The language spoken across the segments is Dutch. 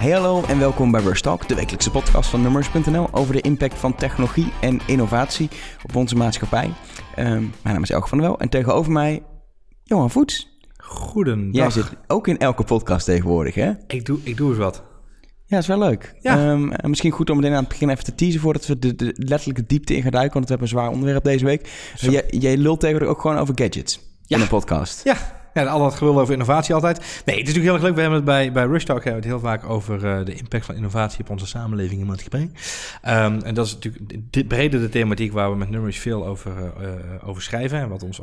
Hey hallo en welkom bij Rush Talk, de wekelijkse podcast van Numbers.nl over de impact van technologie en innovatie op onze maatschappij. Ehm, mijn naam is Elke van der Wel en tegenover mij Johan Voets. Goedendag. Jij zit ook in elke podcast tegenwoordig, hè? Ik doe, ik doe eens wat. Ja, is wel leuk. Ja. Ehm, en misschien goed om meteen aan het begin even te teasen voordat we de, de letterlijke diepte in gaan duiken, want we hebben een zwaar onderwerp deze week. Jij, jij lult tegenwoordig ook gewoon over gadgets Ja. in een podcast. Ja, ja al dat gelul over innovatie altijd. Nee, het is natuurlijk heel erg leuk. We hebben het bij, bij Rush Talk hebben het heel vaak over eh, de impact van innovatie op onze samenleving en maatschappij. Ehm, en dat is natuurlijk de thematiek waar we met Numbers veel over, eh, eh, over schrijven. En wat ons,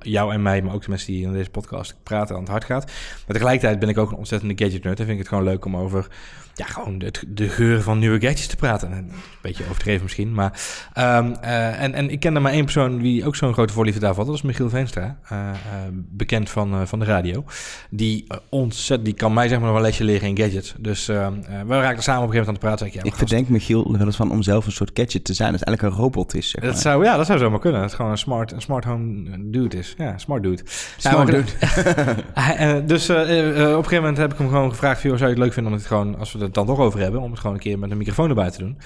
jou en mij, maar ook de mensen die in deze podcast praten, aan het hart gaat. Maar tegelijkertijd ben ik ook een ontzettende gadget nerd. En vind ik het gewoon leuk om over ja, gewoon de, de geur van nieuwe gadgets te praten. En Een beetje overdreven misschien, maar... ehm, eh, en, en ik ken er maar één persoon die ook zo'n grote voorliefde daarvan had. Dat is Michiel Veenstra, eh, eh, bekend van, van de radio. Die uh, ontzettend, die kan mij zeg maar nog wel een lesje leren in gadgets. Dus ehm, eh, we raakten samen op een gegeven moment aan het praten. Zeg ik, ja, Ik verdenk Michiel wel eens van om zelf een soort gadget te zijn, dat eigenlijk een robot is. Zeg Dat maar. zou, ja, dat zou zomaar kunnen. Dat het gewoon een smart, een smart home dude is. Ja, smart dude. Smart Nou, dude. Eh, dus eh, eh, op een gegeven moment heb ik hem gewoon gevraagd... Joh, zou je het leuk vinden om het gewoon, als we het dan toch over hebben... om het gewoon een keer met een microfoon erbij te doen.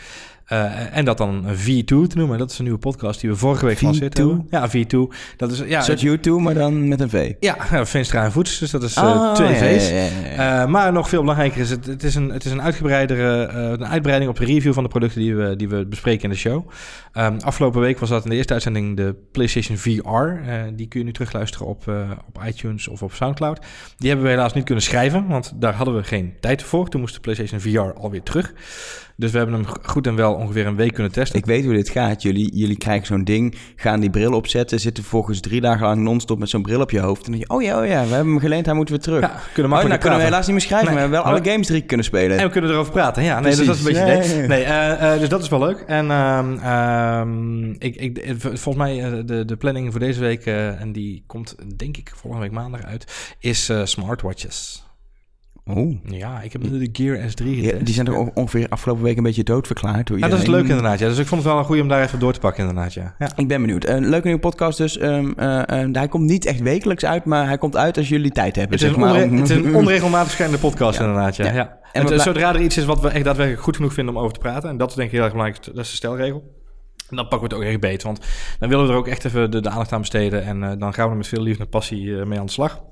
Eh, en dat dan een V2 te noemen. Dat is een nieuwe podcast die we vorige week V2? gelanceerd hebben. Ja, V2. Dat is, ja, soort YouTube, maar dan met een V. ja, ja, Vinstra en Voets. Dus dat is eh, Ah, twee V's. ja, ja, ja. Eh, maar nog veel belangrijker is het, het is een, het is een uitgebreidere, eh, een uitbreiding op de review van de producten die we, die we bespreken in de show. Ehm, afgelopen week was dat in de eerste uitzending de PlayStation VR. Eh, die kun je nu terugluisteren op, eh, op iTunes of op Soundcloud. Die hebben we helaas niet kunnen schrijven, want daar hadden we geen tijd voor. Toen moest de PlayStation VR alweer terug. Dus we hebben hem goed en wel ongeveer een week kunnen testen. Ik weet hoe dit gaat. Jullie, jullie krijgen zo'n ding, gaan die bril opzetten, zitten volgens drie dagen lang non-stop met zo'n bril op je hoofd. En dan denk je, oh ja, oh ja, we hebben hem geleend, hij moeten we terug. ja, kunnen oh, nou kunnen we helaas niet meer schrijven, Nee. maar we hebben wel alle games drie kunnen spelen. En we kunnen erover praten. Ja, nee, dus dat is een beetje ja. Nee, eh, eh, dus dat is wel leuk. En ehm, ehm, ik, ik, eh, volgens mij de, de planning voor deze week, en die komt denk ik volgende week maandag uit, is smartwatches. Oh. Ja, ik heb nu de Gear S3 getest. Ja, die zijn toch ongeveer afgelopen week een beetje doodverklaard door Ja, dat is leuk inderdaad. Ja. Dus ik vond het wel een goede om daar even door te pakken inderdaad. Ja. ja. Ik ben benieuwd. Een leuke nieuwe podcast dus. Um, uh, uh, hij komt niet echt wekelijks uit, maar hij komt uit als jullie tijd hebben. Het is, zeg een, maar. onre het is een onregelmatig verschijnende podcast inderdaad. Ja. En blij- zodra er iets is wat we echt daadwerkelijk goed genoeg vinden om over te praten, en dat is denk ik heel erg belangrijk, dat is de stelregel. En dan pakken we het ook echt beter, want dan willen we er ook echt even de, de aandacht aan besteden. En uh, dan gaan we er met veel liefde en passie mee aan de slag.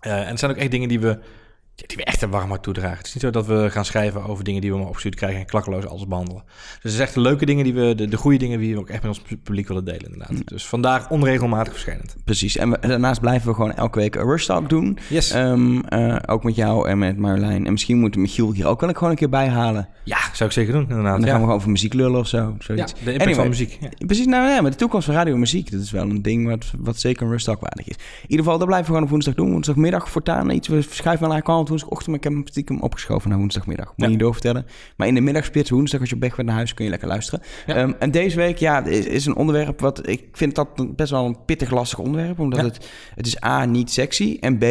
En het zijn ook echt dingen die we, die we echt een warm hart toedragen. Het is niet zo dat we gaan schrijven over dingen die we maar opgestuurd krijgen en klakkeloos alles behandelen. Dus het is echt de leuke dingen die we, de, de goede dingen die we ook echt met ons publiek willen delen inderdaad. Mm. Dus vandaag onregelmatig verschijnend. Precies. En we, daarnaast blijven we gewoon elke week een Rush Talk doen. Yes. Um, uh, ook met jou en met Marjolein. En misschien moet Michiel hier ook wel gewoon een keer bij halen. Ja, zou ik zeker doen inderdaad. En dan ja. gaan we gewoon over muziek lullen of zo. Zoiets. Ja, de impact anyway, van muziek. Ja. Precies, nou ja, met de toekomst van radio en muziek. Dat is wel een ding wat, wat zeker een Rush Talk waardig is. In ieder geval, dat blijven we gewoon op woensdag doen. Woensdagmiddag voortaan iets. We schuiven wel eigenlijk al woensdagochtend, maar ik heb hem stiekem opgeschoven naar woensdagmiddag. Moet je Ja. niet doorvertellen. Maar in de middagspits, woensdag, als je op weg bent naar huis, kun je lekker luisteren. Ja. Um, en deze week, ja, is, is een onderwerp wat... Ik vind dat best wel een pittig lastig onderwerp. Omdat Ja. het, het is A, niet sexy. En B,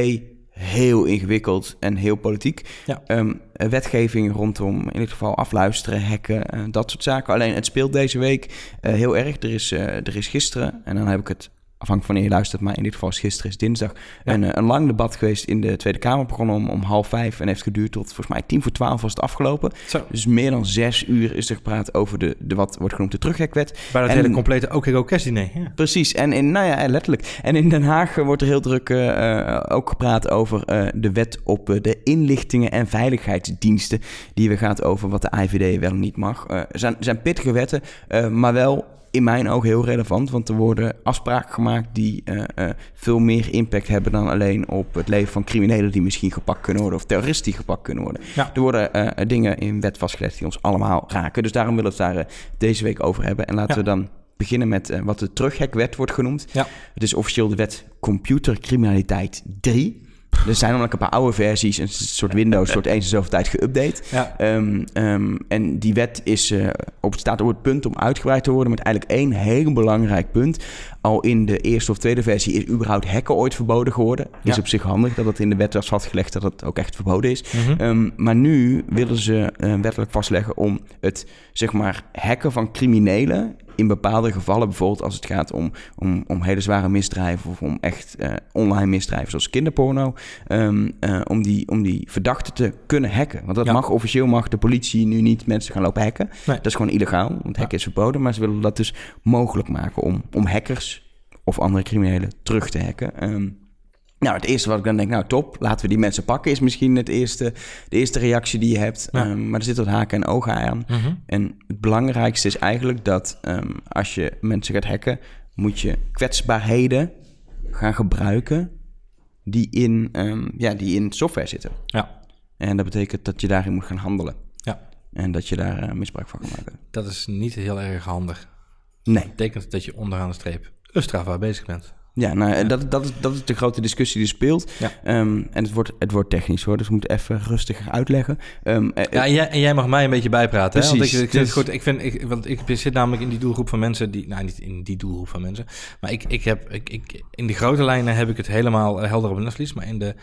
heel ingewikkeld en heel politiek. Ja. Um, wetgeving rondom in dit geval afluisteren, hacken, uh, dat soort zaken. Alleen het speelt deze week uh, heel erg. Er is, uh, er is gisteren, en dan heb ik het afhankelijk van wanneer je luistert, maar in dit geval is gisteren is dinsdag, Ja. een, een lang debat geweest in de Tweede Kamer. Begonnen om, om half vijf en heeft geduurd tot volgens mij tien voor twaalf was het afgelopen. Zo, Dus meer dan zes uur is er gepraat over de, de wat wordt genoemd de terugheckwet. bijna het En- hele complete OK kerstdiner. Ja. Precies, en in, nou ja, letterlijk. En in Den Haag eh, wordt er heel druk eh, eh, ook gepraat over eh, de wet op eh, de inlichtingen en veiligheidsdiensten. Die weer gaat over wat de IVD wel en niet mag. Eh, zijn, zijn pittige wetten, eh, maar wel in mijn ogen heel relevant. Want er worden afspraken gemaakt die eh, eh, veel meer impact hebben dan alleen op het leven van criminelen die misschien gepakt kunnen worden of terroristen die gepakt kunnen worden. Ja. Er worden eh, dingen in wet vastgelegd die ons allemaal raken. Dus daarom willen we het daar deze week over hebben. En laten Ja. we dan beginnen met wat de terughekwet wordt genoemd. Ja. Het is officieel de wet computercriminaliteit 3. Er zijn namelijk een paar oude versies, een soort Windows, soort eens in zoveel tijd geüpdate. Ja. Ehm, ehm, en die wet is, eh, op, staat op het punt om uitgebreid te worden met eigenlijk één heel belangrijk punt. Al in de eerste of tweede versie is überhaupt hacken ooit verboden geworden. Is op zich handig dat het in de wet was vastgelegd dat het ook echt verboden is. Mhm. Ehm, maar nu willen ze eh, wettelijk vastleggen om het zeg maar hacken van criminelen in bepaalde gevallen, bijvoorbeeld als het gaat om, om, om hele zware misdrijven of om echt uh, online misdrijven zoals kinderporno, um, uh, om, die, om die verdachten te kunnen hacken. Want dat mag officieel mag de politie nu niet mensen gaan lopen hacken. Nee. Dat is gewoon illegaal, want hacken is verboden. Maar ze willen dat dus mogelijk maken om, om hackers of andere criminelen terug te hacken. Um, nou, het eerste wat ik dan denk, nou top, laten we die mensen pakken, is misschien het eerste, de eerste reactie die je hebt. Um, maar er zit wat haken en ogen aan. Mhm. En het belangrijkste is eigenlijk dat um, als je mensen gaat hacken, moet je kwetsbaarheden gaan gebruiken die in, um, ja, die in software zitten. Ja. En dat betekent dat je daarin moet gaan handelen. Ja. En dat je daar uh, misbruik van kan maken. Dat is niet heel erg handig. Nee. Dat betekent dat je onderaan de streep strafbaar bezig bent. Ja, nou, ja. Dat, dat, is, dat is de grote discussie die speelt. Ja. Um, en het wordt, het wordt technisch hoor, dus we moeten even rustiger uitleggen. Um, ja, en jij, en jij mag mij een beetje bijpraten. Precies, hè? Want ik, ik, dus... goed, ik, vind, ik, want ik zit namelijk in die doelgroep van mensen die... Nou, niet in die doelgroep van mensen. Maar ik, ik heb, ik, ik, in de grote lijnen heb ik het helemaal helder op een netvlies. Maar in de...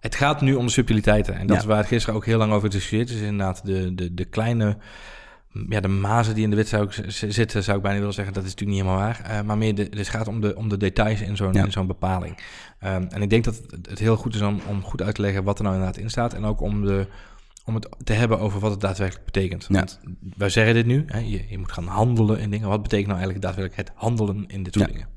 Het gaat nu om de subtiliteiten. En dat Ja. is waar het gisteren ook heel lang over discussieerd is. Inderdaad, de, de, de kleine ja, de mazen die in de wit zou ik zitten, zou ik bijna willen zeggen. Dat is natuurlijk niet helemaal waar. Uh, maar meer, de, het gaat om de, om de details in zo'n Ja. in zo'n bepaling. Um, en ik denk dat het, het heel goed is om, om goed uit te leggen wat er nou inderdaad in staat. En ook om, de, om het te hebben over wat het daadwerkelijk betekent. Ja. Want wij zeggen dit nu, hè, je, je moet gaan handelen in dingen. Wat betekent nou eigenlijk daadwerkelijk het handelen in dit soort Ja. dingen?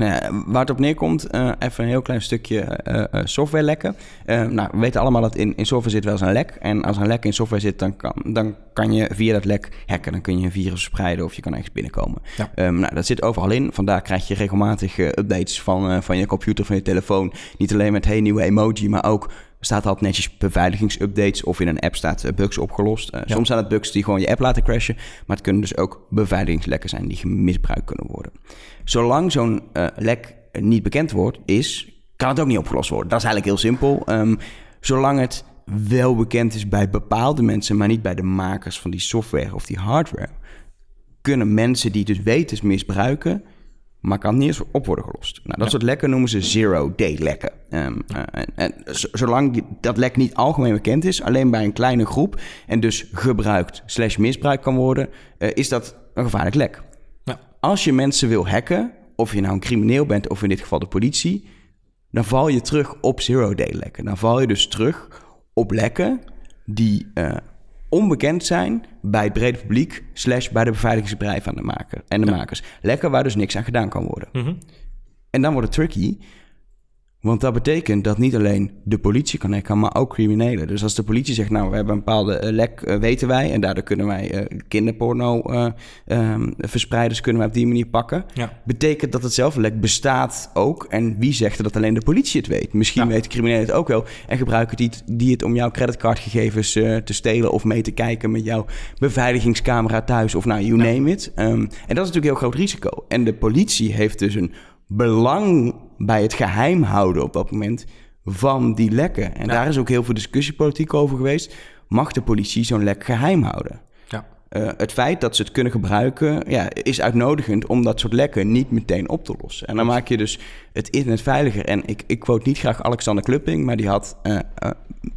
Nou ja, waar het op neerkomt, uh, even een heel klein stukje uh, software lekken. nou, we weten allemaal dat in, in software zit wel eens een lek. En als er een lek in software zit, dan kan, dan kan je via dat lek hacken. Dan kun je een virus verspreiden of je kan ergens binnenkomen. Ja. Um, nou, dat zit overal in. Vandaar krijg je regelmatig updates van, van je computer, van je telefoon. Niet alleen met hey, nieuwe emoji, maar ook staat altijd netjes beveiligingsupdates of in een app staat uh, bugs opgelost. Uh, Ja. Soms zijn het bugs die gewoon je app laten crashen, maar het kunnen dus ook beveiligingslekken zijn die misbruikt kunnen worden. Zolang zo'n uh, lek niet bekend wordt, is, kan het ook niet opgelost worden. Dat is eigenlijk heel simpel. Um, zolang het wel bekend is bij bepaalde mensen, maar niet bij de makers van die software of die hardware, kunnen mensen die het dus weten misbruiken, maar kan niet eens op worden gelost. Nou, dat Ja. soort lekken noemen ze zero-day lekken. Um, uh, en, zolang dat lek niet algemeen bekend is, alleen bij een kleine groep en dus gebruikt slash misbruikt kan worden, uh, is dat een gevaarlijk lek. Ja. Als je mensen wil hacken, of je nou een crimineel bent of in dit geval de politie, dan val je terug op zero-day lekken. Dan val je dus terug op lekken die uh, onbekend zijn bij het brede publiek... slash bij de beveiligingsbedrijven aan de maker, en de Ja. makers. Lekken waar dus niks aan gedaan kan worden. Mm -hmm. En dan wordt het tricky... Want dat betekent dat niet alleen de politie kan hacken, maar ook criminelen. Dus als de politie zegt, nou, we hebben een bepaalde uh, lek, uh, weten wij... en daardoor kunnen wij uh, kinderporno um, verspreiders kunnen wij op die manier pakken... Ja. betekent dat hetzelfde lek bestaat ook. En wie zegt dat alleen de politie het weet? Misschien Ja. weten criminelen het ook wel... en gebruiken die, die het om jouw creditcardgegevens te stelen... of mee te kijken met jouw beveiligingscamera thuis of nou, you Ja. name it. Um, en dat is natuurlijk een heel groot risico. En de politie heeft dus een belang bij het geheim houden op dat moment van die lekken. En Ja. daar is ook heel veel discussie politiek over geweest. Mag de politie zo'n lek geheim houden? Ja. Uh, het feit dat ze het kunnen gebruiken ja, is uitnodigend om dat soort lekken niet meteen op te lossen. En dan maak je dus het internet veiliger. En ik, ik quote niet graag Alexander Klupping, maar die had uh, uh,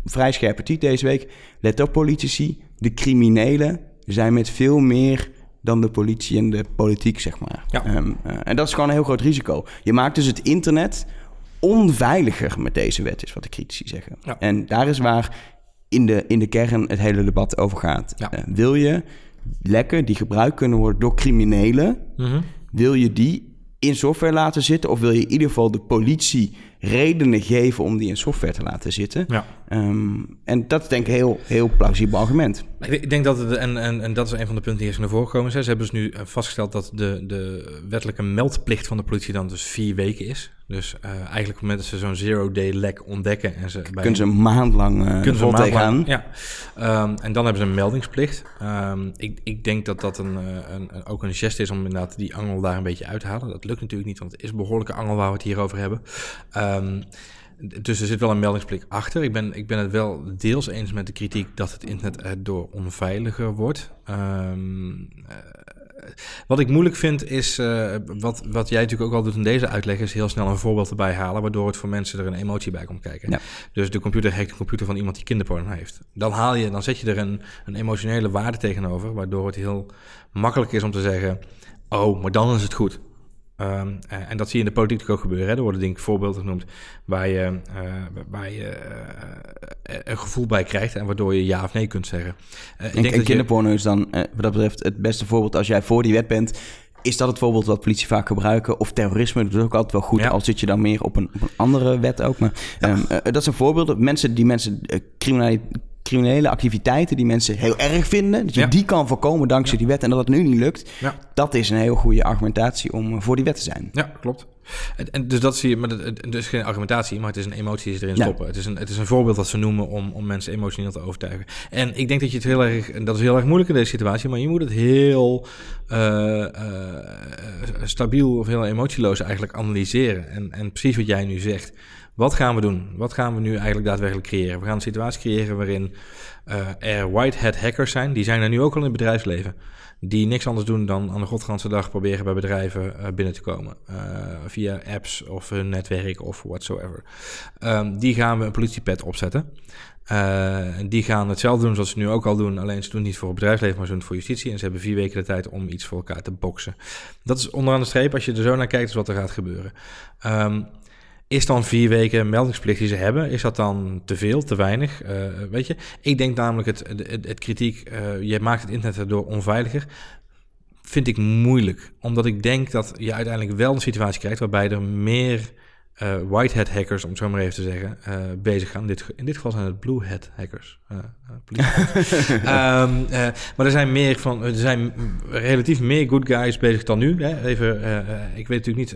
vrij scherpe tweet deze week. Let op politici, de criminelen zijn met veel meer dan de politie en de politiek, zeg maar. Ja. Um, uh, en dat is gewoon een heel groot risico. Je maakt dus het internet onveiliger met deze wet, is wat de critici zeggen. Ja. En daar is waar in de, in de kern het hele debat over gaat. Ja. Uh, wil je lekken die gebruikt kunnen worden door criminelen, Mm -hmm. wil je die in software laten zitten? Of wil je in ieder geval de politie redenen geven om die in software te laten zitten? Ja. Um, en dat is denk ik een heel, heel plausibel argument. Ik denk dat het, en, en, en dat is een van de punten die eerst naar voren gekomen zijn. Ze hebben dus nu vastgesteld dat de, de wettelijke meldplicht van de politie dan dus vier weken is. Dus uh, eigenlijk op het moment dat ze zo'n zero-day lek ontdekken en ze... Bij kunnen ze een maand lang uh, kunnen vol tegenaan. Ja, um, en dan hebben ze een meldingsplicht. Um, ik, ik denk dat dat een, een, ook een gest is om inderdaad die angel daar een beetje uit te halen. Dat lukt natuurlijk niet, want het is behoorlijke angel waar we het hier over hebben. Dus er zit wel een meldingsplicht achter. Ik ben, ik ben het wel deels eens met de kritiek dat het internet erdoor onveiliger wordt. Um, uh, wat ik moeilijk vind is, uh, wat, wat jij natuurlijk ook al doet in deze uitleg, is heel snel een voorbeeld erbij halen, waardoor het voor mensen er een emotie bij komt kijken. Ja. Dus de computer hackt de computer van iemand die kinderporno heeft. Dan haal je, dan zet je er een, een emotionele waarde tegenover, waardoor het heel makkelijk is om te zeggen, oh, maar dan is het goed. Ehm, eh, en dat zie je in de politiek ook gebeuren. Hè. Er worden denk ik voorbeelden genoemd waar je, uh, waar je uh, een gevoel bij krijgt en waardoor je ja of nee kunt zeggen. ik denk en kinderporno je... is dan wat dat betreft het beste voorbeeld als jij voor die wet bent. Is dat het voorbeeld wat politie vaak gebruiken? Of terrorisme, dat is ook altijd wel goed. Al zit je dan meer op een, op een andere wet ook. Maar ja. um, dat zijn voorbeelden. Mensen die mensen criminaliteit criminele activiteiten die mensen heel erg vinden. Dat je die kan voorkomen dankzij die wet en dat het nu niet lukt. Ja. Dat is een heel goede argumentatie om voor die wet te zijn. Ja, klopt. En, en dus dat zie je, maar het, is geen argumentatie, maar het is een emotie die ze erin stoppen. Het, is een, het is een voorbeeld dat ze noemen om, om mensen emotioneel te overtuigen. En ik denk dat je het heel erg, en dat is heel erg moeilijk in deze situatie, maar je moet het heel uh, uh, stabiel of heel emotieloos eigenlijk analyseren. En, en precies wat jij nu zegt. Wat gaan we doen? Wat gaan we nu eigenlijk daadwerkelijk creëren? We gaan een situatie creëren waarin uh, er white hat hackers zijn. Die zijn er nu ook al in het bedrijfsleven. Die niks anders doen dan aan de godganse dag proberen bij bedrijven uh, binnen te komen. Uh, via apps of hun netwerk of whatsoever. Um, die gaan we een politiepet opzetten. die gaan hetzelfde doen zoals ze nu ook al doen. Alleen ze doen het niet voor het bedrijfsleven, maar ze doen het voor justitie. En ze hebben vier weken de tijd om iets voor elkaar te boksen. Dat is onderaan de streep, als je er zo naar kijkt, is wat er gaat gebeuren. Um, is dan vier weken meldingsplicht die ze hebben, is dat dan te veel, te weinig? Uh, weet je, ik denk namelijk het, het, kritiek, uh, je maakt het internet erdoor onveiliger, vind ik moeilijk. Omdat ik denk dat je uiteindelijk wel een situatie krijgt waarbij er meer uh, white hat hackers, om het zo maar even te zeggen, uh, bezig gaan. In dit, in dit geval zijn het blue hat hackers. Uh, um, maar er zijn meer van, er zijn relatief meer good guys bezig dan nu. Hè? Even, ik weet natuurlijk niet.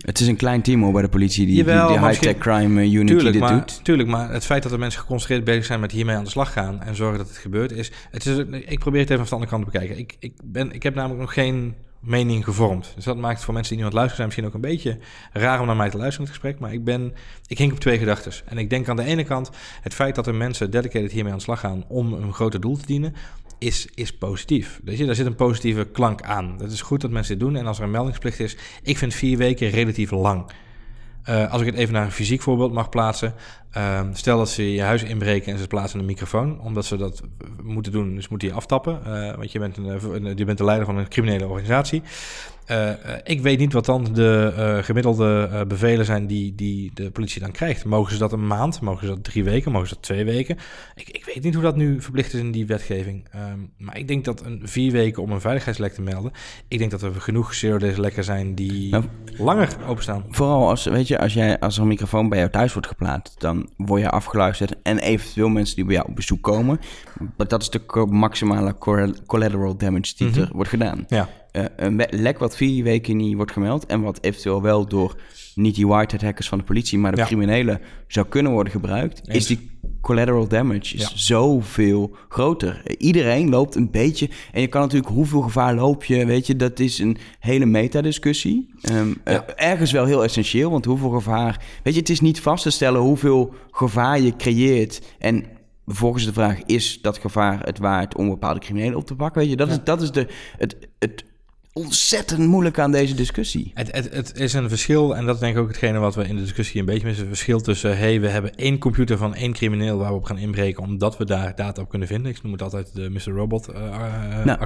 het is een klein team hoor bij de politie die, Jawel, die, die high-tech crime unit tuurlijk, die dit maar, doet. Tuurlijk, maar het feit dat er mensen geconcentreerd bezig zijn met hiermee aan de slag gaan en zorgen dat het gebeurt, is. Het is ik probeer het even van de andere kant te bekijken. Ik, ik, ben, ik heb namelijk nog geen mening gevormd. Dus dat maakt voor mensen die nu aan het luisteren zijn misschien ook een beetje raar om naar mij te luisteren in het gesprek. Maar ik ben, ik hink op twee gedachten. En ik denk aan de ene kant het feit dat er mensen dedicated hiermee aan de slag gaan om een groter doel te dienen, is, is positief. Weet je, daar zit een positieve klank aan. Het is goed dat mensen dit doen. En als er een meldingsplicht is, ik vind vier weken relatief lang. Uh, als ik het even naar een fysiek voorbeeld mag plaatsen. Uh, stel dat ze je huis inbreken en ze plaatsen een microfoon. Omdat ze dat moeten doen, dus moeten die aftappen. Uh, want je bent, een, je bent de leider van een criminele organisatie. Uh, ik weet niet wat dan de uh, gemiddelde uh, bevelen zijn die, die de politie dan krijgt. Mogen ze dat een maand? Mogen ze dat drie weken? Mogen ze dat twee weken? Ik, ik weet niet hoe dat nu verplicht is in die wetgeving. Um, maar ik denk dat een vier weken om een veiligheidslek te melden. Ik denk dat er genoeg zero days lekken zijn die nou, langer openstaan. Vooral als, weet je, als, jij, als er een microfoon bij jou thuis wordt geplaatst, dan word je afgeluisterd. En eventueel mensen die bij jou op bezoek komen. Dat is de maximale collateral damage die mm -hmm. er wordt gedaan. Ja. Uh, een lek wat vier weken niet wordt gemeld en wat eventueel wel door niet die whitehead hackers van de politie, maar de ja. criminelen zou kunnen worden gebruikt, Eens. is die collateral damage is ja. zoveel groter. Iedereen loopt een beetje en je kan natuurlijk hoeveel gevaar loop je, weet je, dat is een hele metadiscussie. Um, ja. uh, ergens wel heel essentieel, want hoeveel gevaar, weet je, het is niet vast te stellen hoeveel gevaar je creëert en Vervolgens de vraag, is dat gevaar het waard om bepaalde criminelen op te pakken? Weet je, dat, ja. is, dat is de, het, het ontzettend moeilijk aan deze discussie. Het, het, het, is een verschil, en dat is denk ik ook hetgene wat we in de discussie een beetje missen. Het verschil tussen, hey, we hebben één computer van één crimineel waar we op gaan inbreken, omdat we daar data op kunnen vinden. Ik noem het altijd de Mr. Robot, uh, nou.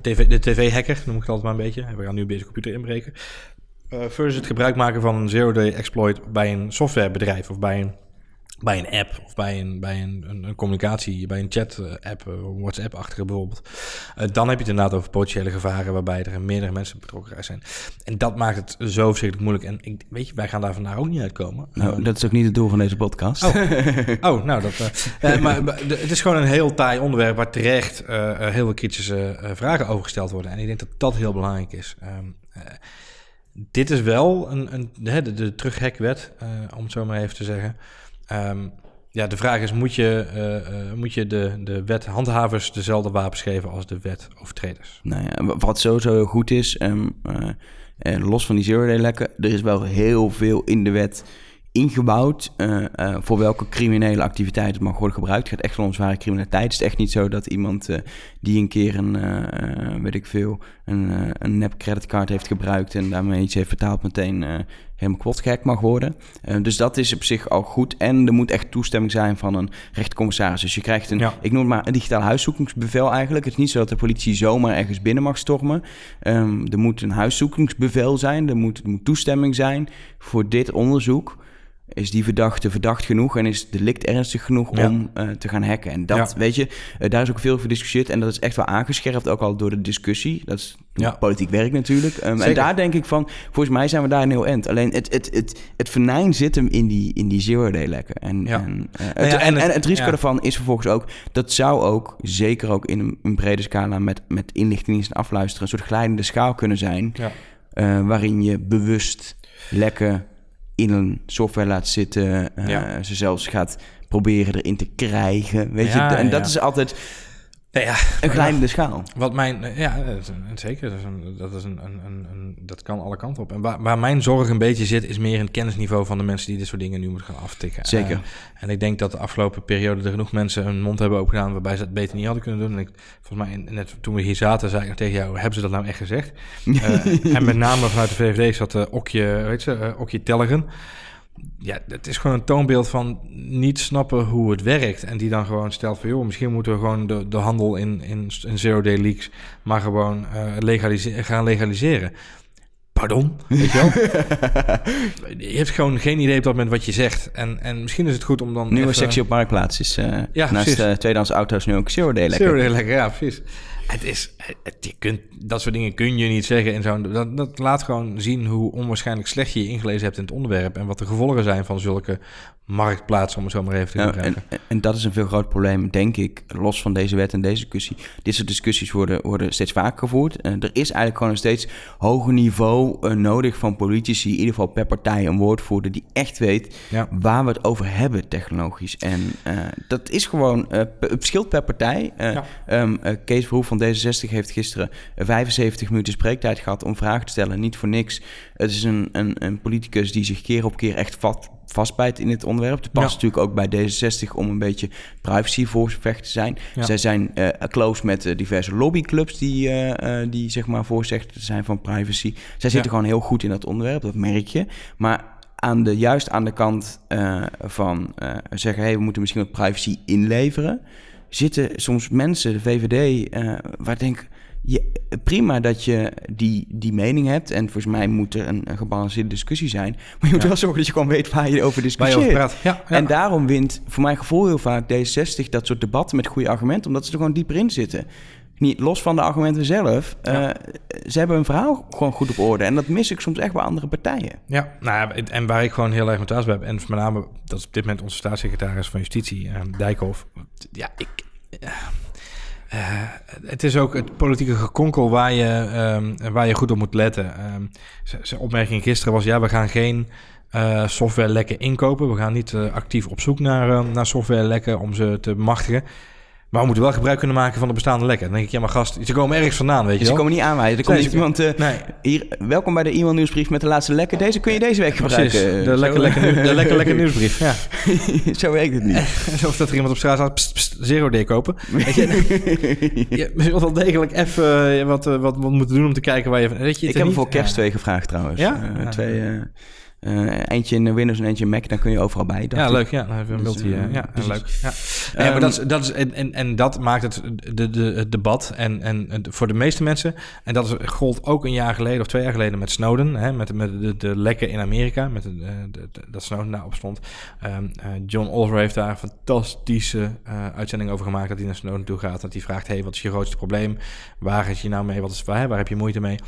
TV, de tv-hacker noem ik het altijd maar een beetje. We gaan nu deze computer inbreken. Uh, versus het gebruik maken van een zero-day exploit bij een softwarebedrijf of bij een bij een app of bij een, bij een, een, een communicatie, bij een chat-app, uh, WhatsApp-achtige bijvoorbeeld. Uh, dan heb je het inderdaad over potentiële gevaren waarbij er meerdere mensen betrokken zijn. En dat maakt het zo verschrikkelijk moeilijk. En ik, weet je, wij gaan daar vandaag ook niet uitkomen. Nou, dat is ook niet het doel van deze podcast. Oh, oh nou, dat, uh, maar, het is gewoon een heel taai onderwerp waar terecht heel veel kritische vragen over gesteld worden. En ik denk dat dat heel belangrijk is. Um, dit is wel een, een, de, de, om het zo maar even te zeggen. Um, ja, de vraag is, moet je, uh, uh, moet je de, de wethandhavers dezelfde wapens geven als de wetovertreders? Nou ja, wat sowieso heel goed is, um, los van die zero-day lekken, er is wel heel veel in de wet ingebouwd uh, uh, voor welke criminele activiteit het mag worden gebruikt. Het gaat echt om zware criminaliteit. Het is echt niet zo dat iemand uh, die een keer een, weet ik veel, een, een nep creditcard heeft gebruikt en daarmee iets heeft vertaald meteen helemaal kapot gek mag worden. Dus dat is op zich al goed. En er moet echt toestemming zijn van een rechtercommissaris. Dus je krijgt een, Ja. ik noem het maar een digitaal huiszoekingsbevel eigenlijk. Het is niet zo dat de politie zomaar ergens binnen mag stormen. Ehm, er moet een huiszoekingsbevel zijn. Er moet, er moet toestemming zijn voor dit onderzoek. Is die verdachte verdacht genoeg en is het delict ernstig genoeg Ja. om eh, te gaan hacken? En dat, Ja. weet je, eh, daar is ook veel over gediscussieerd. En dat is echt wel aangescherpt, ook al door de discussie. Dat is Ja. politiek werk natuurlijk. Ehm, en daar denk ik van, volgens mij zijn we daar een heel eind. Alleen het, het, het, het venijn zit hem in die, in die zero-day lekken. En, en, eh, het, en en, het- en het risico daarvan is vervolgens ook... dat zou ook, zeker ook in een, een brede scala... met, met inlichtingendiensten afluisteren... een soort glijdende schaal kunnen zijn... Ja. waarin je bewust lekken in een software laat zitten... eh, Ja. ze zelfs gaat proberen erin te krijgen. Weet Ja, je? En dat ja. is altijd Nee, ja, een glijdende schaal. Wat mijn, ja, is een- zeker. Dat, is een, dat, is een, een, een, dat kan alle kanten op. En waar, waar mijn zorg een beetje zit, is meer een kennisniveau van de mensen die dit soort dingen nu moeten gaan aftikken. Zeker. Eh, en ik denk dat de afgelopen periode er genoeg mensen hun mond hebben opengedaan waarbij ze het beter niet hadden kunnen doen. En ik, volgens mij, net toen we hier zaten, zei ik nog tegen jou, hebben ze dat nou echt gezegd? Eh, en met name vanuit de VVD zat uh, Okje, weet je, Okje Tellegen. Ja, het is gewoon een toonbeeld van niet snappen hoe het werkt. En die dan gewoon stelt van... joh, misschien moeten we gewoon de, de handel in, in, in zero-day leaks... maar gewoon uh, legalise gaan legaliseren. Pardon? Weet je wel? je hebt gewoon geen idee op dat moment wat je zegt. En, en misschien is het goed om dan... Nieuwe even... sectie op Marktplaats is uh, Ja, naast uh, tweedehands auto's nu ook zero-day lekker. Zero-day lekker, ja, precies. Het is, het, je kunt, dat soort dingen kun je niet zeggen in zo'n... Dat, dat laat gewoon zien hoe onwaarschijnlijk slecht je je ingelezen hebt in het onderwerp... en wat de gevolgen zijn van zulke marktplaatsen, om het zo maar even te Nou, en, en dat is een veel groot probleem, denk ik, los van deze wet en deze discussie. Dit soort discussies worden, worden steeds vaker gevoerd. Uh, er is eigenlijk gewoon een steeds hoger niveau uh, nodig van politici, in ieder geval per partij een woordvoerder die echt weet Ja. waar we het over hebben technologisch. En uh, dat is gewoon, het verschilt per partij. Ja. Um, Kees Verhoef van D66 heeft gisteren 75 minuten spreektijd gehad om vragen te stellen, niet voor niks. Het is een, een, een politicus die zich keer op keer echt vat, vastbijt in dit onderwerp. Het past Ja. natuurlijk ook bij D66 om een beetje privacy voorvecht te zijn. Ja. Zij zijn uh, close met uh, diverse lobbyclubs die, uh, die zeg maar voorzegd zijn van privacy. Zij zitten gewoon heel goed in dat onderwerp, dat merk je. Maar aan de, juist aan de kant van zeggen... Hey, we moeten misschien wat privacy inleveren... zitten soms mensen, de VVD, waar ik denk... Je, prima dat je die, die mening hebt. En volgens mij moet er een, een gebalanceerde discussie zijn. Maar je moet Ja. wel zorgen dat je gewoon weet waar je over je discussieert. over praat. Ja, ja. En daarom wint voor mijn gevoel heel vaak D66 dat soort debatten met goede argumenten. Omdat ze er gewoon dieper in zitten. Niet los van de argumenten zelf. Ja. eh, ze hebben hun verhaal gewoon goed op orde. En dat mis ik soms echt bij andere partijen. Ja, nou ja, en waar ik gewoon heel erg met thuis heb... en met name, dat is op dit moment onze staatssecretaris van Justitie, eh, Dijkhoff. Ja, ik... eh, het is ook het politieke gekonkel waar je, ehm, waar je goed op moet letten. Ehm, zijn opmerking gisteren was... ja, we gaan geen eh softwarelekken inkopen. We gaan niet actief op zoek naar, naar softwarelekken om ze te machtigen. Maar we moeten wel gebruik kunnen maken van de bestaande lekken. Dan denk ik, ja, maar gast, ze komen ergens vandaan, weet je ze komen niet aanwijzen. Er komt Nee, niet ze- iemand... eh, Nee, hier, welkom bij de e-mailnieuwsbrief met de laatste lekker. Deze kun je deze week precies. gebruiken. De Zo- lekker, lekker, de lekker, lekker nieuwsbrief, ja. Zo werkt het niet. Alsof dat er iemand op straat staat, pst, pst, zero D kopen. Weet je, je zult wel degelijk even eh, wat, eh, wat, wat moeten doen om te kijken waar je... Weet je, het Ik heb hem voor kerst twee gevraagd trouwens. Ja? Ja. twee, eh, eentje in Windows en eentje in Mac. Dan kun je overal bij. Ja, ik. leuk. Ja, dan hebben we een Dus, multi... eh, eh, ja, precies. leuk. Ja. Ja, maar dat is, dat is, en, en, en dat maakt het, de, de, het debat en, en voor de meeste mensen... en dat is, gold ook een jaar geleden of twee jaar geleden met Snowden... Hè, met, met de, de lekken in Amerika, met de, de- de- dat Snowden daarop stond. Ehm, eh, John Oliver heeft daar een fantastische eh, uitzending over gemaakt... dat hij naar Snowden toe gaat. Dat hij vraagt, hey, wat is je grootste probleem? Waar is je nou mee? Wat is, waar, waar heb je moeite mee?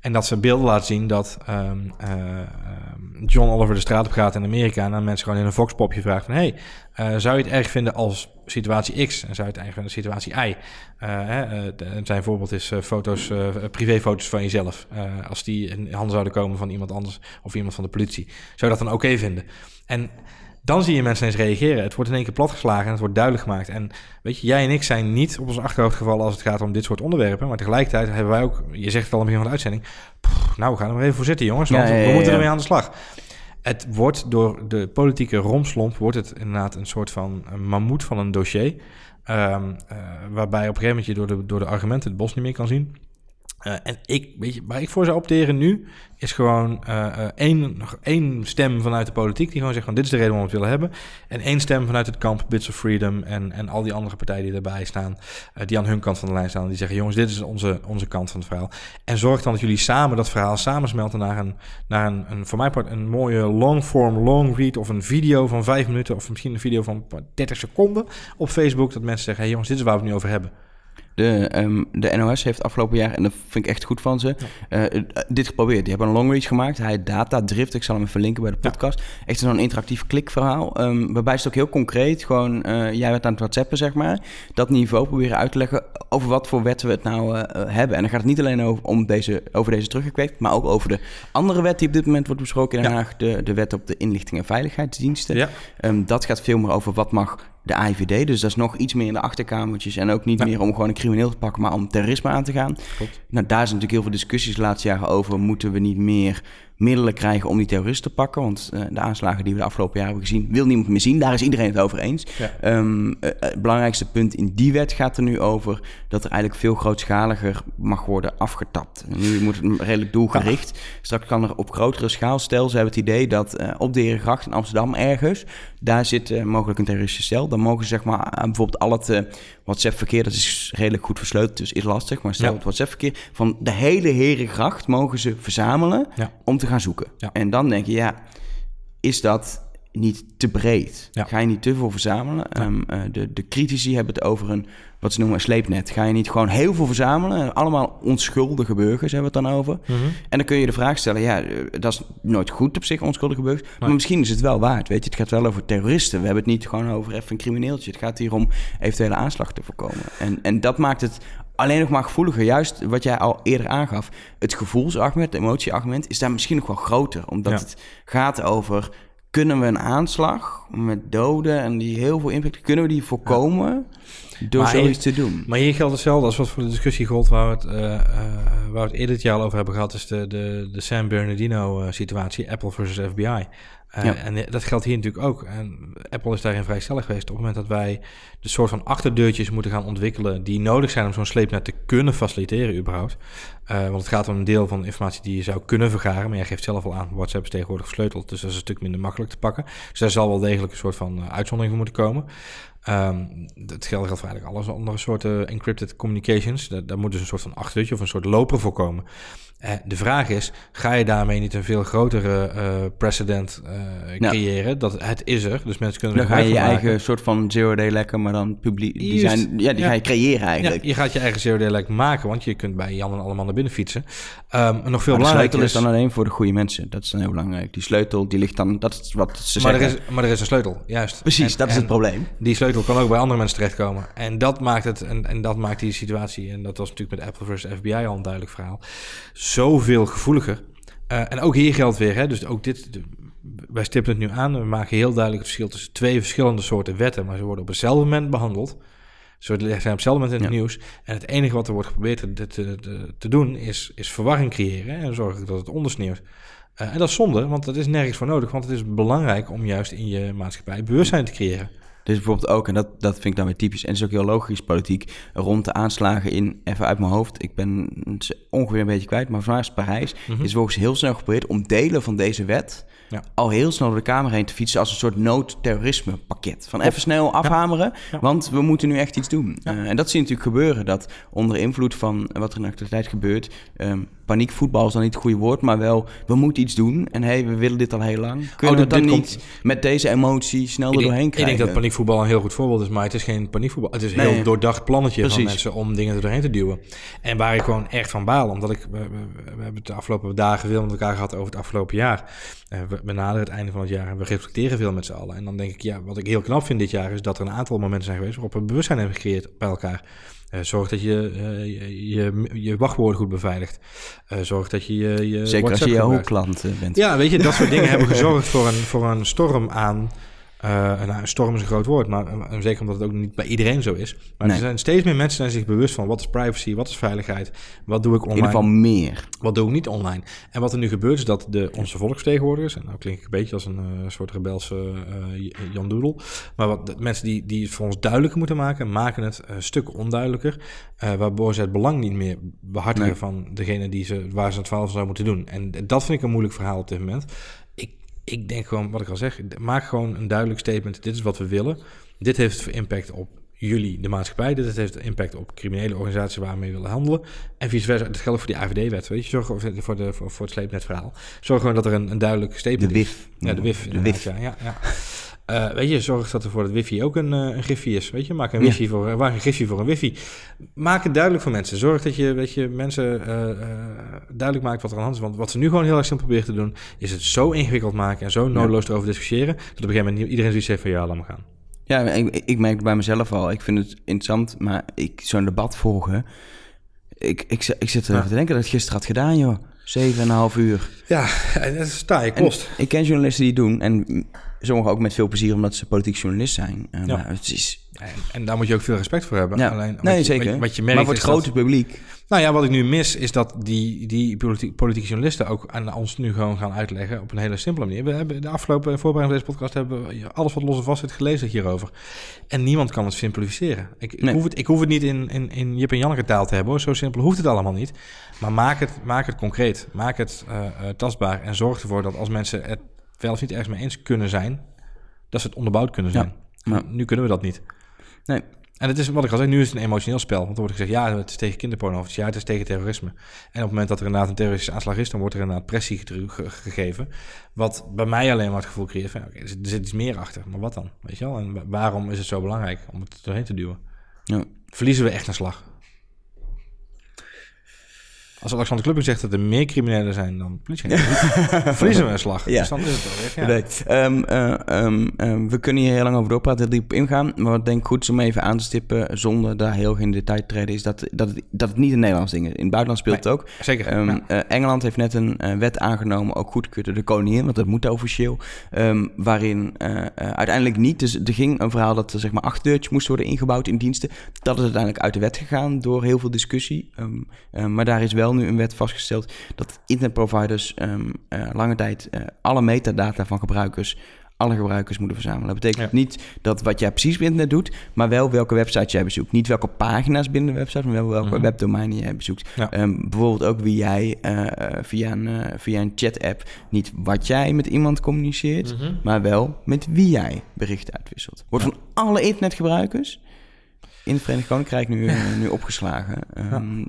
En dat ze beelden laten zien dat ehm, eh, ehm, John Oliver de straat op gaat in Amerika... en aan mensen gewoon in een voxpopje vraagt van... hey, eh, zou je het erg vinden als situatie X en zou je het erg vinden situatie Y? Hè, eh, zijn voorbeeld is foto's, privéfoto's van jezelf. Als die in handen zouden komen van iemand anders of iemand van de politie. Zou je dat dan oké vinden? En dan zie je mensen eens reageren. Het wordt in één keer platgeslagen en het wordt duidelijk gemaakt. En weet je, jij en ik zijn niet op ons achterhoofd gevallen als het gaat om dit soort onderwerpen. Maar tegelijkertijd hebben wij ook, je zegt het al aan het begin van de uitzending... "Pff, nou, we gaan er maar even voor zitten jongens, want Ja, ja, ja, we moeten ermee aan de slag. Het wordt door de politieke romslomp wordt het inderdaad een soort van een mammoet van een dossier. Eh, waarbij op een gegeven moment je door de, door de argumenten het bos niet meer kan zien. Uh, en ik, weet je, waar ik voor zou opteren nu, is gewoon uh, één, één stem vanuit de politiek die gewoon zegt dit is de reden waarom we het willen hebben. En één stem vanuit het kamp Bits of Freedom en, en al die andere partijen die erbij staan, die aan hun kant van de lijn staan. Die zeggen jongens, dit is onze, onze kant van het verhaal. En zorg dan dat jullie samen dat verhaal samensmelten naar een, naar een, voor mij part een mooie long form, long read of een video van vijf minuten of misschien een video van 30 seconden op Facebook. Dat mensen zeggen, hey jongens, dit is waar we het nu over hebben. De, um, de NOS heeft afgelopen jaar, en dat vind ik echt goed van ze, ja. uh, dit geprobeerd. Die hebben een long reach gemaakt. Hij data drift. Ik zal hem even linken bij de podcast. Ja. Echt zo'n interactief klikverhaal. Um, waarbij het ook heel concreet, gewoon, uh, jij werd aan het whatsappen, zeg maar. Dat niveau proberen uit te leggen over wat voor wetten we het nou uh, hebben. En dan gaat het niet alleen over, om deze, over deze teruggekweekt, maar ook over de andere wet die op dit moment wordt besproken in Den Haag. De, de wet op de inlichting en veiligheidsdiensten. Um, dat gaat veel meer over wat mag de AIVD. Dus dat is nog iets meer in de achterkamertjes. En ook niet ja. meer om gewoon een crimineel te pakken, maar om terrorisme aan te gaan. Klopt. Nou, daar zijn natuurlijk heel veel discussies de laatste jaren over. Moeten we niet meer middelen krijgen om die terroristen te pakken? Want uh, de aanslagen die we de afgelopen jaren hebben gezien, wil niemand meer zien. Daar is iedereen het over eens. Ja. Um, uh, het belangrijkste punt in die wet gaat er nu over dat er eigenlijk veel grootschaliger mag worden afgetapt. Nu moet het redelijk doelgericht. Ja. Straks kan er op grotere schaal, stel ze hebben het idee dat uh, op de Herengracht in Amsterdam ergens, daar zit mogelijk een terroristische cel. Dan mogen ze zeg maar bijvoorbeeld al het WhatsApp-verkeer, dat is redelijk goed versleuteld, dus is lastig. Maar stel ja. het WhatsApp-verkeer van de hele Herengracht mogen ze verzamelen om te gaan zoeken. Ja. En dan denk je, ja, is dat niet te breed? Ja. Ga je niet te veel verzamelen? Um, uh, de, de critici hebben het over een, wat ze noemen een sleepnet. Ga je niet gewoon heel veel verzamelen? Allemaal onschuldige burgers hebben we het dan over. Mm -hmm. En dan kun je de vraag stellen, ja, dat is nooit goed op zich, onschuldige burgers. Nee. Maar misschien is het wel waard, weet je. Het gaat wel over terroristen. We hebben het niet gewoon over even een crimineeltje. Het gaat hier om eventuele aanslag te voorkomen. En, en dat maakt het alleen nog maar gevoeliger. Juist wat jij al eerder aangaf. Het gevoelsargument, het emotieargument is daar misschien nog wel groter. Omdat Ja. het gaat over... kunnen we een aanslag met doden en die heel veel impact... kunnen we die voorkomen door Maar zoiets te doen? Maar hier geldt hetzelfde als wat voor de discussie gold waar we het, uh, uh, waar we het eerder dit jaar al over hebben gehad, is de, de, de San Bernardino uh, situatie, Apple versus FBI. Uh, Ja. En dat geldt hier natuurlijk ook. En Apple is daarin vrij stellig geweest. Op het moment dat wij de soort van achterdeurtjes moeten gaan ontwikkelen die nodig zijn om zo'n sleepnet te kunnen faciliteren überhaupt. Uh, want het gaat om een deel van de informatie die je zou kunnen vergaren. Maar jij geeft zelf al aan, WhatsApp is tegenwoordig versleuteld. Dus dat is een stuk minder makkelijk te pakken. Dus daar zal wel degelijk een soort van uh, uitzondering voor moeten komen. Um, dat geldt, geldt voor eigenlijk alle andere soorten encrypted communications. Daar, daar moet dus een soort van achterdeurtje of een soort loper voor komen. Uh, de vraag is, ga je daarmee niet een veel grotere uh, precedent uh, Ja. creëren? Dat het is er, dus mensen kunnen er Dan ga je je eigen soort van zero-day lekker, maar dan publiek... Die zijn, ja, die Ja. ga je creëren Ja, eigenlijk. je gaat je eigen zero-day like maken, want je kunt bij Jan en allemaal naar binnen fietsen. Um, en nog veel de belangrijker sleutel is is... dan alleen voor de goede mensen. Dat is dan heel belangrijk. Die sleutel, die ligt dan... Dat is wat ze maar, er zeggen. is, maar er is een sleutel, juist. Precies, En- dat is het probleem. Die sleutel kan ook bij andere mensen terechtkomen. En dat maakt het, en, en dat maakt die situatie, en dat was natuurlijk met Apple versus FBI al een duidelijk verhaal, zoveel gevoeliger. Uh, en ook hier geldt weer, hè, dus ook dit, de, wij stippen het nu aan, we maken heel duidelijk het verschil tussen twee verschillende soorten wetten, maar ze worden op hetzelfde moment behandeld. Ze zijn op hetzelfde moment in het Ja. nieuws. En het enige wat er wordt geprobeerd te, te, te, te doen, is, is verwarring creëren hè, en zorgen dat het ondersneeuwt. Uh, en dat is zonde, want dat is nergens voor nodig, want het is belangrijk om juist in je maatschappij bewustzijn te creëren. Dus bijvoorbeeld ook, en dat, dat vind ik dan weer typisch, en het is ook heel logisch politiek, rond de aanslagen in, even uit mijn hoofd, ik ben ongeveer een beetje kwijt, maar vanuit Parijs Mhm. is volgens heel snel geprobeerd om delen van deze wet Ja. al heel snel door de Kamer heen te fietsen als een soort noodterrorisme pakket. Van even snel afhameren, Ja. want we moeten nu echt iets doen. Uh, en dat zie je natuurlijk gebeuren, dat onder invloed van wat er in de actualiteit gebeurt, um, paniekvoetbal is dan niet het goede woord, maar wel, we moeten iets doen. En hé, hey, we willen dit al heel lang. Kunnen Oh, we dan niet komt- met deze emotie snel er Ik doorheen ik krijgen? denk dat paniekvoetbal een heel goed voorbeeld is, maar het is geen paniekvoetbal. Het is een Nee. heel doordacht plannetje van mensen om dingen er doorheen te duwen. En waar ik gewoon echt van baal, omdat ik, we, we, we hebben het de afgelopen dagen veel met elkaar gehad over het afgelopen jaar. Uh, we, we naderen het einde van het jaar en we reflecteren veel met z'n allen. En dan denk ik, ja, wat ik heel knap vind dit jaar is dat er een aantal momenten zijn geweest waarop we bewustzijn hebben gecreëerd bij elkaar. Uh, zorg dat je, je, je je wachtwoorden goed beveiligt. Zorg dat je je, je Zeker als je WhatsApp gebruikt. klant eh, bent. Ja, weet je, dat soort dingen hebben gezorgd voor een, voor een storm aan Uh, nou, een storm is een groot woord, maar uh, zeker omdat het ook niet bij iedereen zo is. Maar nee. er zijn steeds meer mensen zijn zich bewust van wat is privacy, wat is veiligheid, wat doe ik online. In ieder geval meer. Wat doe ik niet online. En wat er nu gebeurt is dat de, onze volksvertegenwoordigers, en nou klink ik een beetje als een uh, soort rebelse Jan Doedel, maar wat de mensen die, die het voor ons duidelijker moeten maken, maken het een stuk onduidelijker, waardoor ze het belang niet meer behartigen nee. van degene die ze, waar ze het verhaal van zou moeten doen. En dat vind ik een moeilijk verhaal op dit moment ik denk gewoon, wat ik al zeg, maak gewoon een duidelijk statement. Dit is wat we willen. Dit heeft impact op jullie, de maatschappij. Dit heeft impact op criminele organisaties waarmee we willen handelen. En vice versa. Dat geldt voor die AVD-wet, weet je. Zorg voor, de, voor, voor het sleepnetverhaal. Zorg gewoon dat er een, een duidelijk statement de WIF. Ja, de WIF. De WIF. Ja, ja. Uh, weet je, zorg dat er voor het wifi ook een, uh, een griffie is. Weet je, maak een wifi voor, waar een griffie voor een wifi. Maak het duidelijk voor mensen. Zorg dat je, weet je mensen uh, duidelijk maakt wat er aan de hand is. Want wat ze nu gewoon heel erg simpel proberen te doen, is het zo ingewikkeld maken en zo noodloos erover discussiëren, dat op een gegeven moment iedereen zoiets heeft van ja, laat maar gaan. Ja, ik, ik merk bij mezelf al. Ik vind het interessant, maar ik zo'n debat volgen. Ik, ik, ik zit erover ja. te denken dat ik gisteren had gedaan, joh. Zeven en een half uur. Ja, dat is je kost. ik ken journalisten die het doen. En sommigen ook met veel plezier omdat ze politiek journalist zijn. Uh, ja. het is... En, daar moet je ook veel respect voor hebben. Ja. Alleen, nee, zeker. Wat, wat je merkt maar voor het grote publiek... Nou ja, wat ik nu mis is dat die, die politiek, politieke journalisten ook aan ons nu gewoon gaan uitleggen op een hele simpele manier. We hebben de afgelopen voorbereiding van deze podcast hebben we alles wat los en vast zit gelezen hierover. En niemand kan het simplificeren. Ik, ik, hoef, het, ik hoef het niet in, in, in Jip en Janneke taal te hebben hoor. Zo simpel hoeft het allemaal niet. Maar maak het, maak het concreet. Maak het uh, uh, tastbaar. En zorg ervoor dat als mensen het wel of niet ergens mee eens kunnen zijn, dat ze het onderbouwd kunnen zijn. Ja, maar nu kunnen we dat niet. Nee. En het is wat ik al zei, nu is het een emotioneel spel. Want dan wordt gezegd, ja, het is tegen kinderporno. Of ja, het is tegen terrorisme. En op het moment dat er inderdaad een terroristische aanslag is, dan wordt er inderdaad pressie gegeven. Wat bij mij alleen maar het gevoel creëert van, er zit iets meer achter. Maar wat dan? Weet je wel? En waarom is het zo belangrijk om het doorheen te duwen? Ja. Verliezen we echt een slag? Als Alexander Klupping zegt dat er meer criminelen zijn dan politie, verliezen we een slag. Ja. Dus dan is het wel ja. um, uh, um, um, we kunnen hier heel lang over doorpraten, heel diep ingaan. Maar wat denk ik goed is om even aan te stippen, zonder daar heel geen detail te treden, is dat, dat, het, dat het niet een Nederlands ding is. In het buitenland speelt nee, het ook. Zeker. Ja. Uh, Engeland heeft net een uh, wet aangenomen, ook goedgekeurd door de koningin, want dat moet officieel. waarin uiteindelijk niet, dus er ging een verhaal dat er zeg maar achterdeurtjes moesten worden ingebouwd in diensten. Dat is uiteindelijk uit de wet gegaan door heel veel discussie. maar daar is wel nu een wet vastgesteld dat internetproviders um, uh, lange tijd uh, alle metadata van gebruikers, alle gebruikers moeten verzamelen. Dat betekent ja. niet dat wat jij precies op internet doet, maar wel welke website jij bezoekt. Niet welke pagina's binnen de website, maar wel welke mm-hmm. webdomeinen jij bezoekt. Ja. Um, bijvoorbeeld ook wie jij uh, via een, via een chat-app, niet wat jij met iemand communiceert, mm-hmm. maar wel met wie jij berichten uitwisselt. Wordt ja. van alle internetgebruikers in het Verenigd Koninkrijk nu, nu opgeslagen. Um,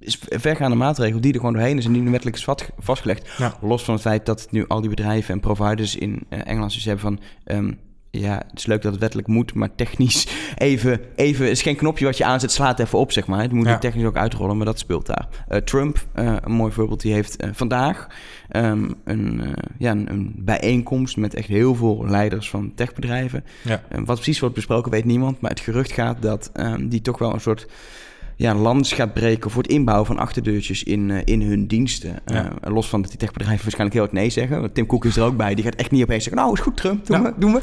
is vergaande maatregel die er gewoon doorheen is en die nu wettelijk is vastgelegd. Los van het feit dat nu al die bedrijven en providers in uh, Engeland dus hebben van... Um, ja, het is leuk dat het wettelijk moet, maar technisch even, even is geen knopje wat je aanzet, slaat even op, zeg maar. Het moet ja. technisch ook uitrollen, maar dat speelt daar. Uh, Trump, uh, een mooi voorbeeld, die heeft uh, vandaag um, een, ja, een, een, bijeenkomst met echt heel veel leiders van techbedrijven. Ja. wat precies wordt besproken, weet niemand, maar het gerucht gaat dat um, die toch wel een soort ja, lans gaat breken voor het inbouwen van achterdeurtjes in, uh, in hun diensten. Ja. Uh, los van dat die techbedrijven waarschijnlijk heel wat nee zeggen. Want Tim Cook is er ook bij. Die gaat echt niet opeens zeggen, nou is goed Trump, doen ja. we. Doen we.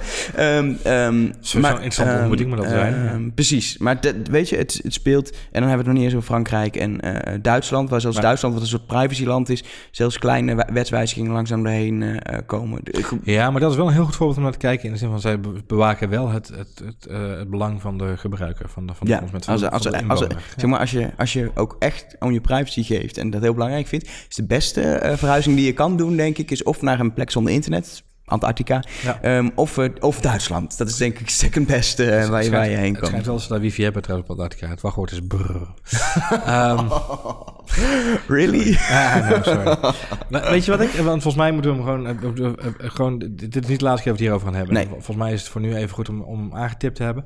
Um, um, Zo maar, interessante ontmoeting moet dat zijn. Uh, precies. Maar weet je, het, het speelt... En dan hebben we het nog niet eens over Frankrijk en uh, Duitsland. Waar zelfs Duitsland, wat een soort privacyland is... zelfs kleine wetswijzigingen langzaam doorheen komen. Ja, maar dat is wel een heel goed voorbeeld om naar te kijken. In de zin van, zij bewaken wel het, het, het, het belang van de gebruiker. Van de, van de ja, als, als, als, als, zeg maar, als je, als je ook echt om je privacy geeft en dat heel belangrijk vindt, is de beste uh, verhuizing die je kan doen, denk ik, is of naar een plek zonder internet, Antarctica, ja. um, of, uh, of Duitsland. Dat is denk ik second beste uh, waar, je, waar je heen komt. Het schijnt wel eens dat wifi hebben trouwens op Antarctica. Het wachtwoord is brrr. um, really? ah, no, sorry. nou, weet je wat ik... Want volgens mij moeten we hem gewoon... Uh, gewoon dit is niet de laatste keer dat we het hierover gaan hebben. Nee. Volgens mij is het voor nu even goed om, om aangetipt te hebben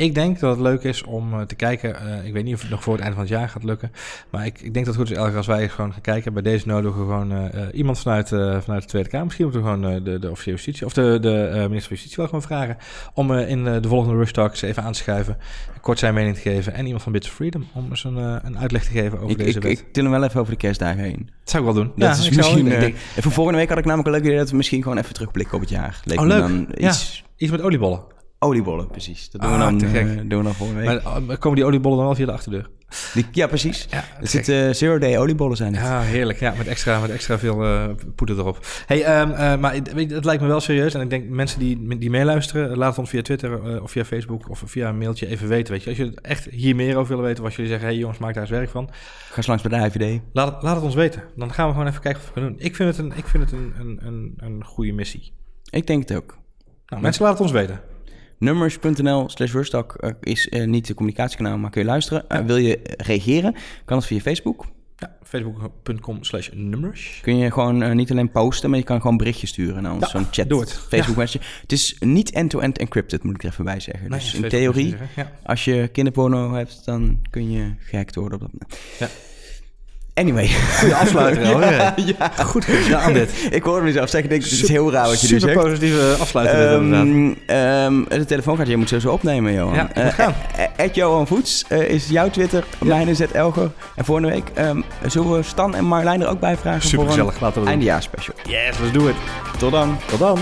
Ik denk dat het leuk is om uh, te kijken. Uh, ik weet niet of het nog voor het einde van het jaar gaat lukken. Maar ik, ik denk dat het goed is, als wij gewoon gaan kijken. Bij deze nodigen we gewoon uh, iemand vanuit, vanuit de Tweede Kamer. Misschien moeten we gewoon de, de officiële justitie of de, de minister van Justitie wel gewoon vragen. Om in de volgende Rush Talks even aan te schuiven. Kort zijn mening te geven. En iemand van Bits of Freedom om eens een, een uitleg te geven over ik, deze ik, wet. Ik til hem wel even over de kerstdagen heen. Dat zou ik wel doen. Dat ja, is misschien... Denk, voor volgende week had ik namelijk een leuk idee dat we misschien gewoon even terugblikken op het jaar. Leek oh, leuk. Dan iets... Ja, iets met oliebollen. Oliebollen, precies. Dat doen, we, dan, uh, doen we dan volgende week. Maar komen die oliebollen dan wel via de achterdeur? Die, ja, precies. Ja, er zitten uh, zero day oliebollen zijn het. Ja, heerlijk. Ja, met extra, met extra veel uh, poeder erop. Hey, um, uh, maar het lijkt me wel serieus. En ik denk mensen die, die meeluisteren, laat het ons via Twitter of via Facebook of via een mailtje even weten. Weet je, als je echt hier meer over willen weten, of als jullie zeggen, hey jongens, maak daar eens werk van. Ga eens langs bij de IVD. Laat, het, laat het ons weten. Dan gaan we gewoon even kijken wat we kunnen doen. Ik vind het een, ik vind het een, een, een, een goede missie. Ik denk het ook. Nou, mensen, laat het ons weten. Nummers.nl slash uh, is uh, niet de communicatiekanaal, maar kun je luisteren. Uh, wil je reageren, kan het via Facebook. Ja, facebook.com slash nummers. Kun je gewoon niet alleen posten, maar je kan gewoon berichtjes sturen naar ons. Ja, Zo'n chat, doe het. Facebook ja. message. Het is niet end-to-end encrypted, moet ik er even bij zeggen. Nee, dus in theorie, ja. als je kinderporno hebt, dan kun je gehackt worden. Op dat ja. Anyway. Goede afsluiter ja, ja. Goed gedaan dit. ik hoorde mezelf zeggen, denk, dit is heel raar wat je nu zegt. Super positieve afsluiter um, um, De telefoonkaart, je moet zo opnemen, Johan. Ja, uh, gaan. Ed Johan Voets uh, is jouw Twitter, ja. mijn is Elger. En volgende week um, zullen we Stan en Marlijn er ook bij vragen Super voor gezellig, een eindejaarspecial. Yes, let's do it. Tot dan. Tot dan.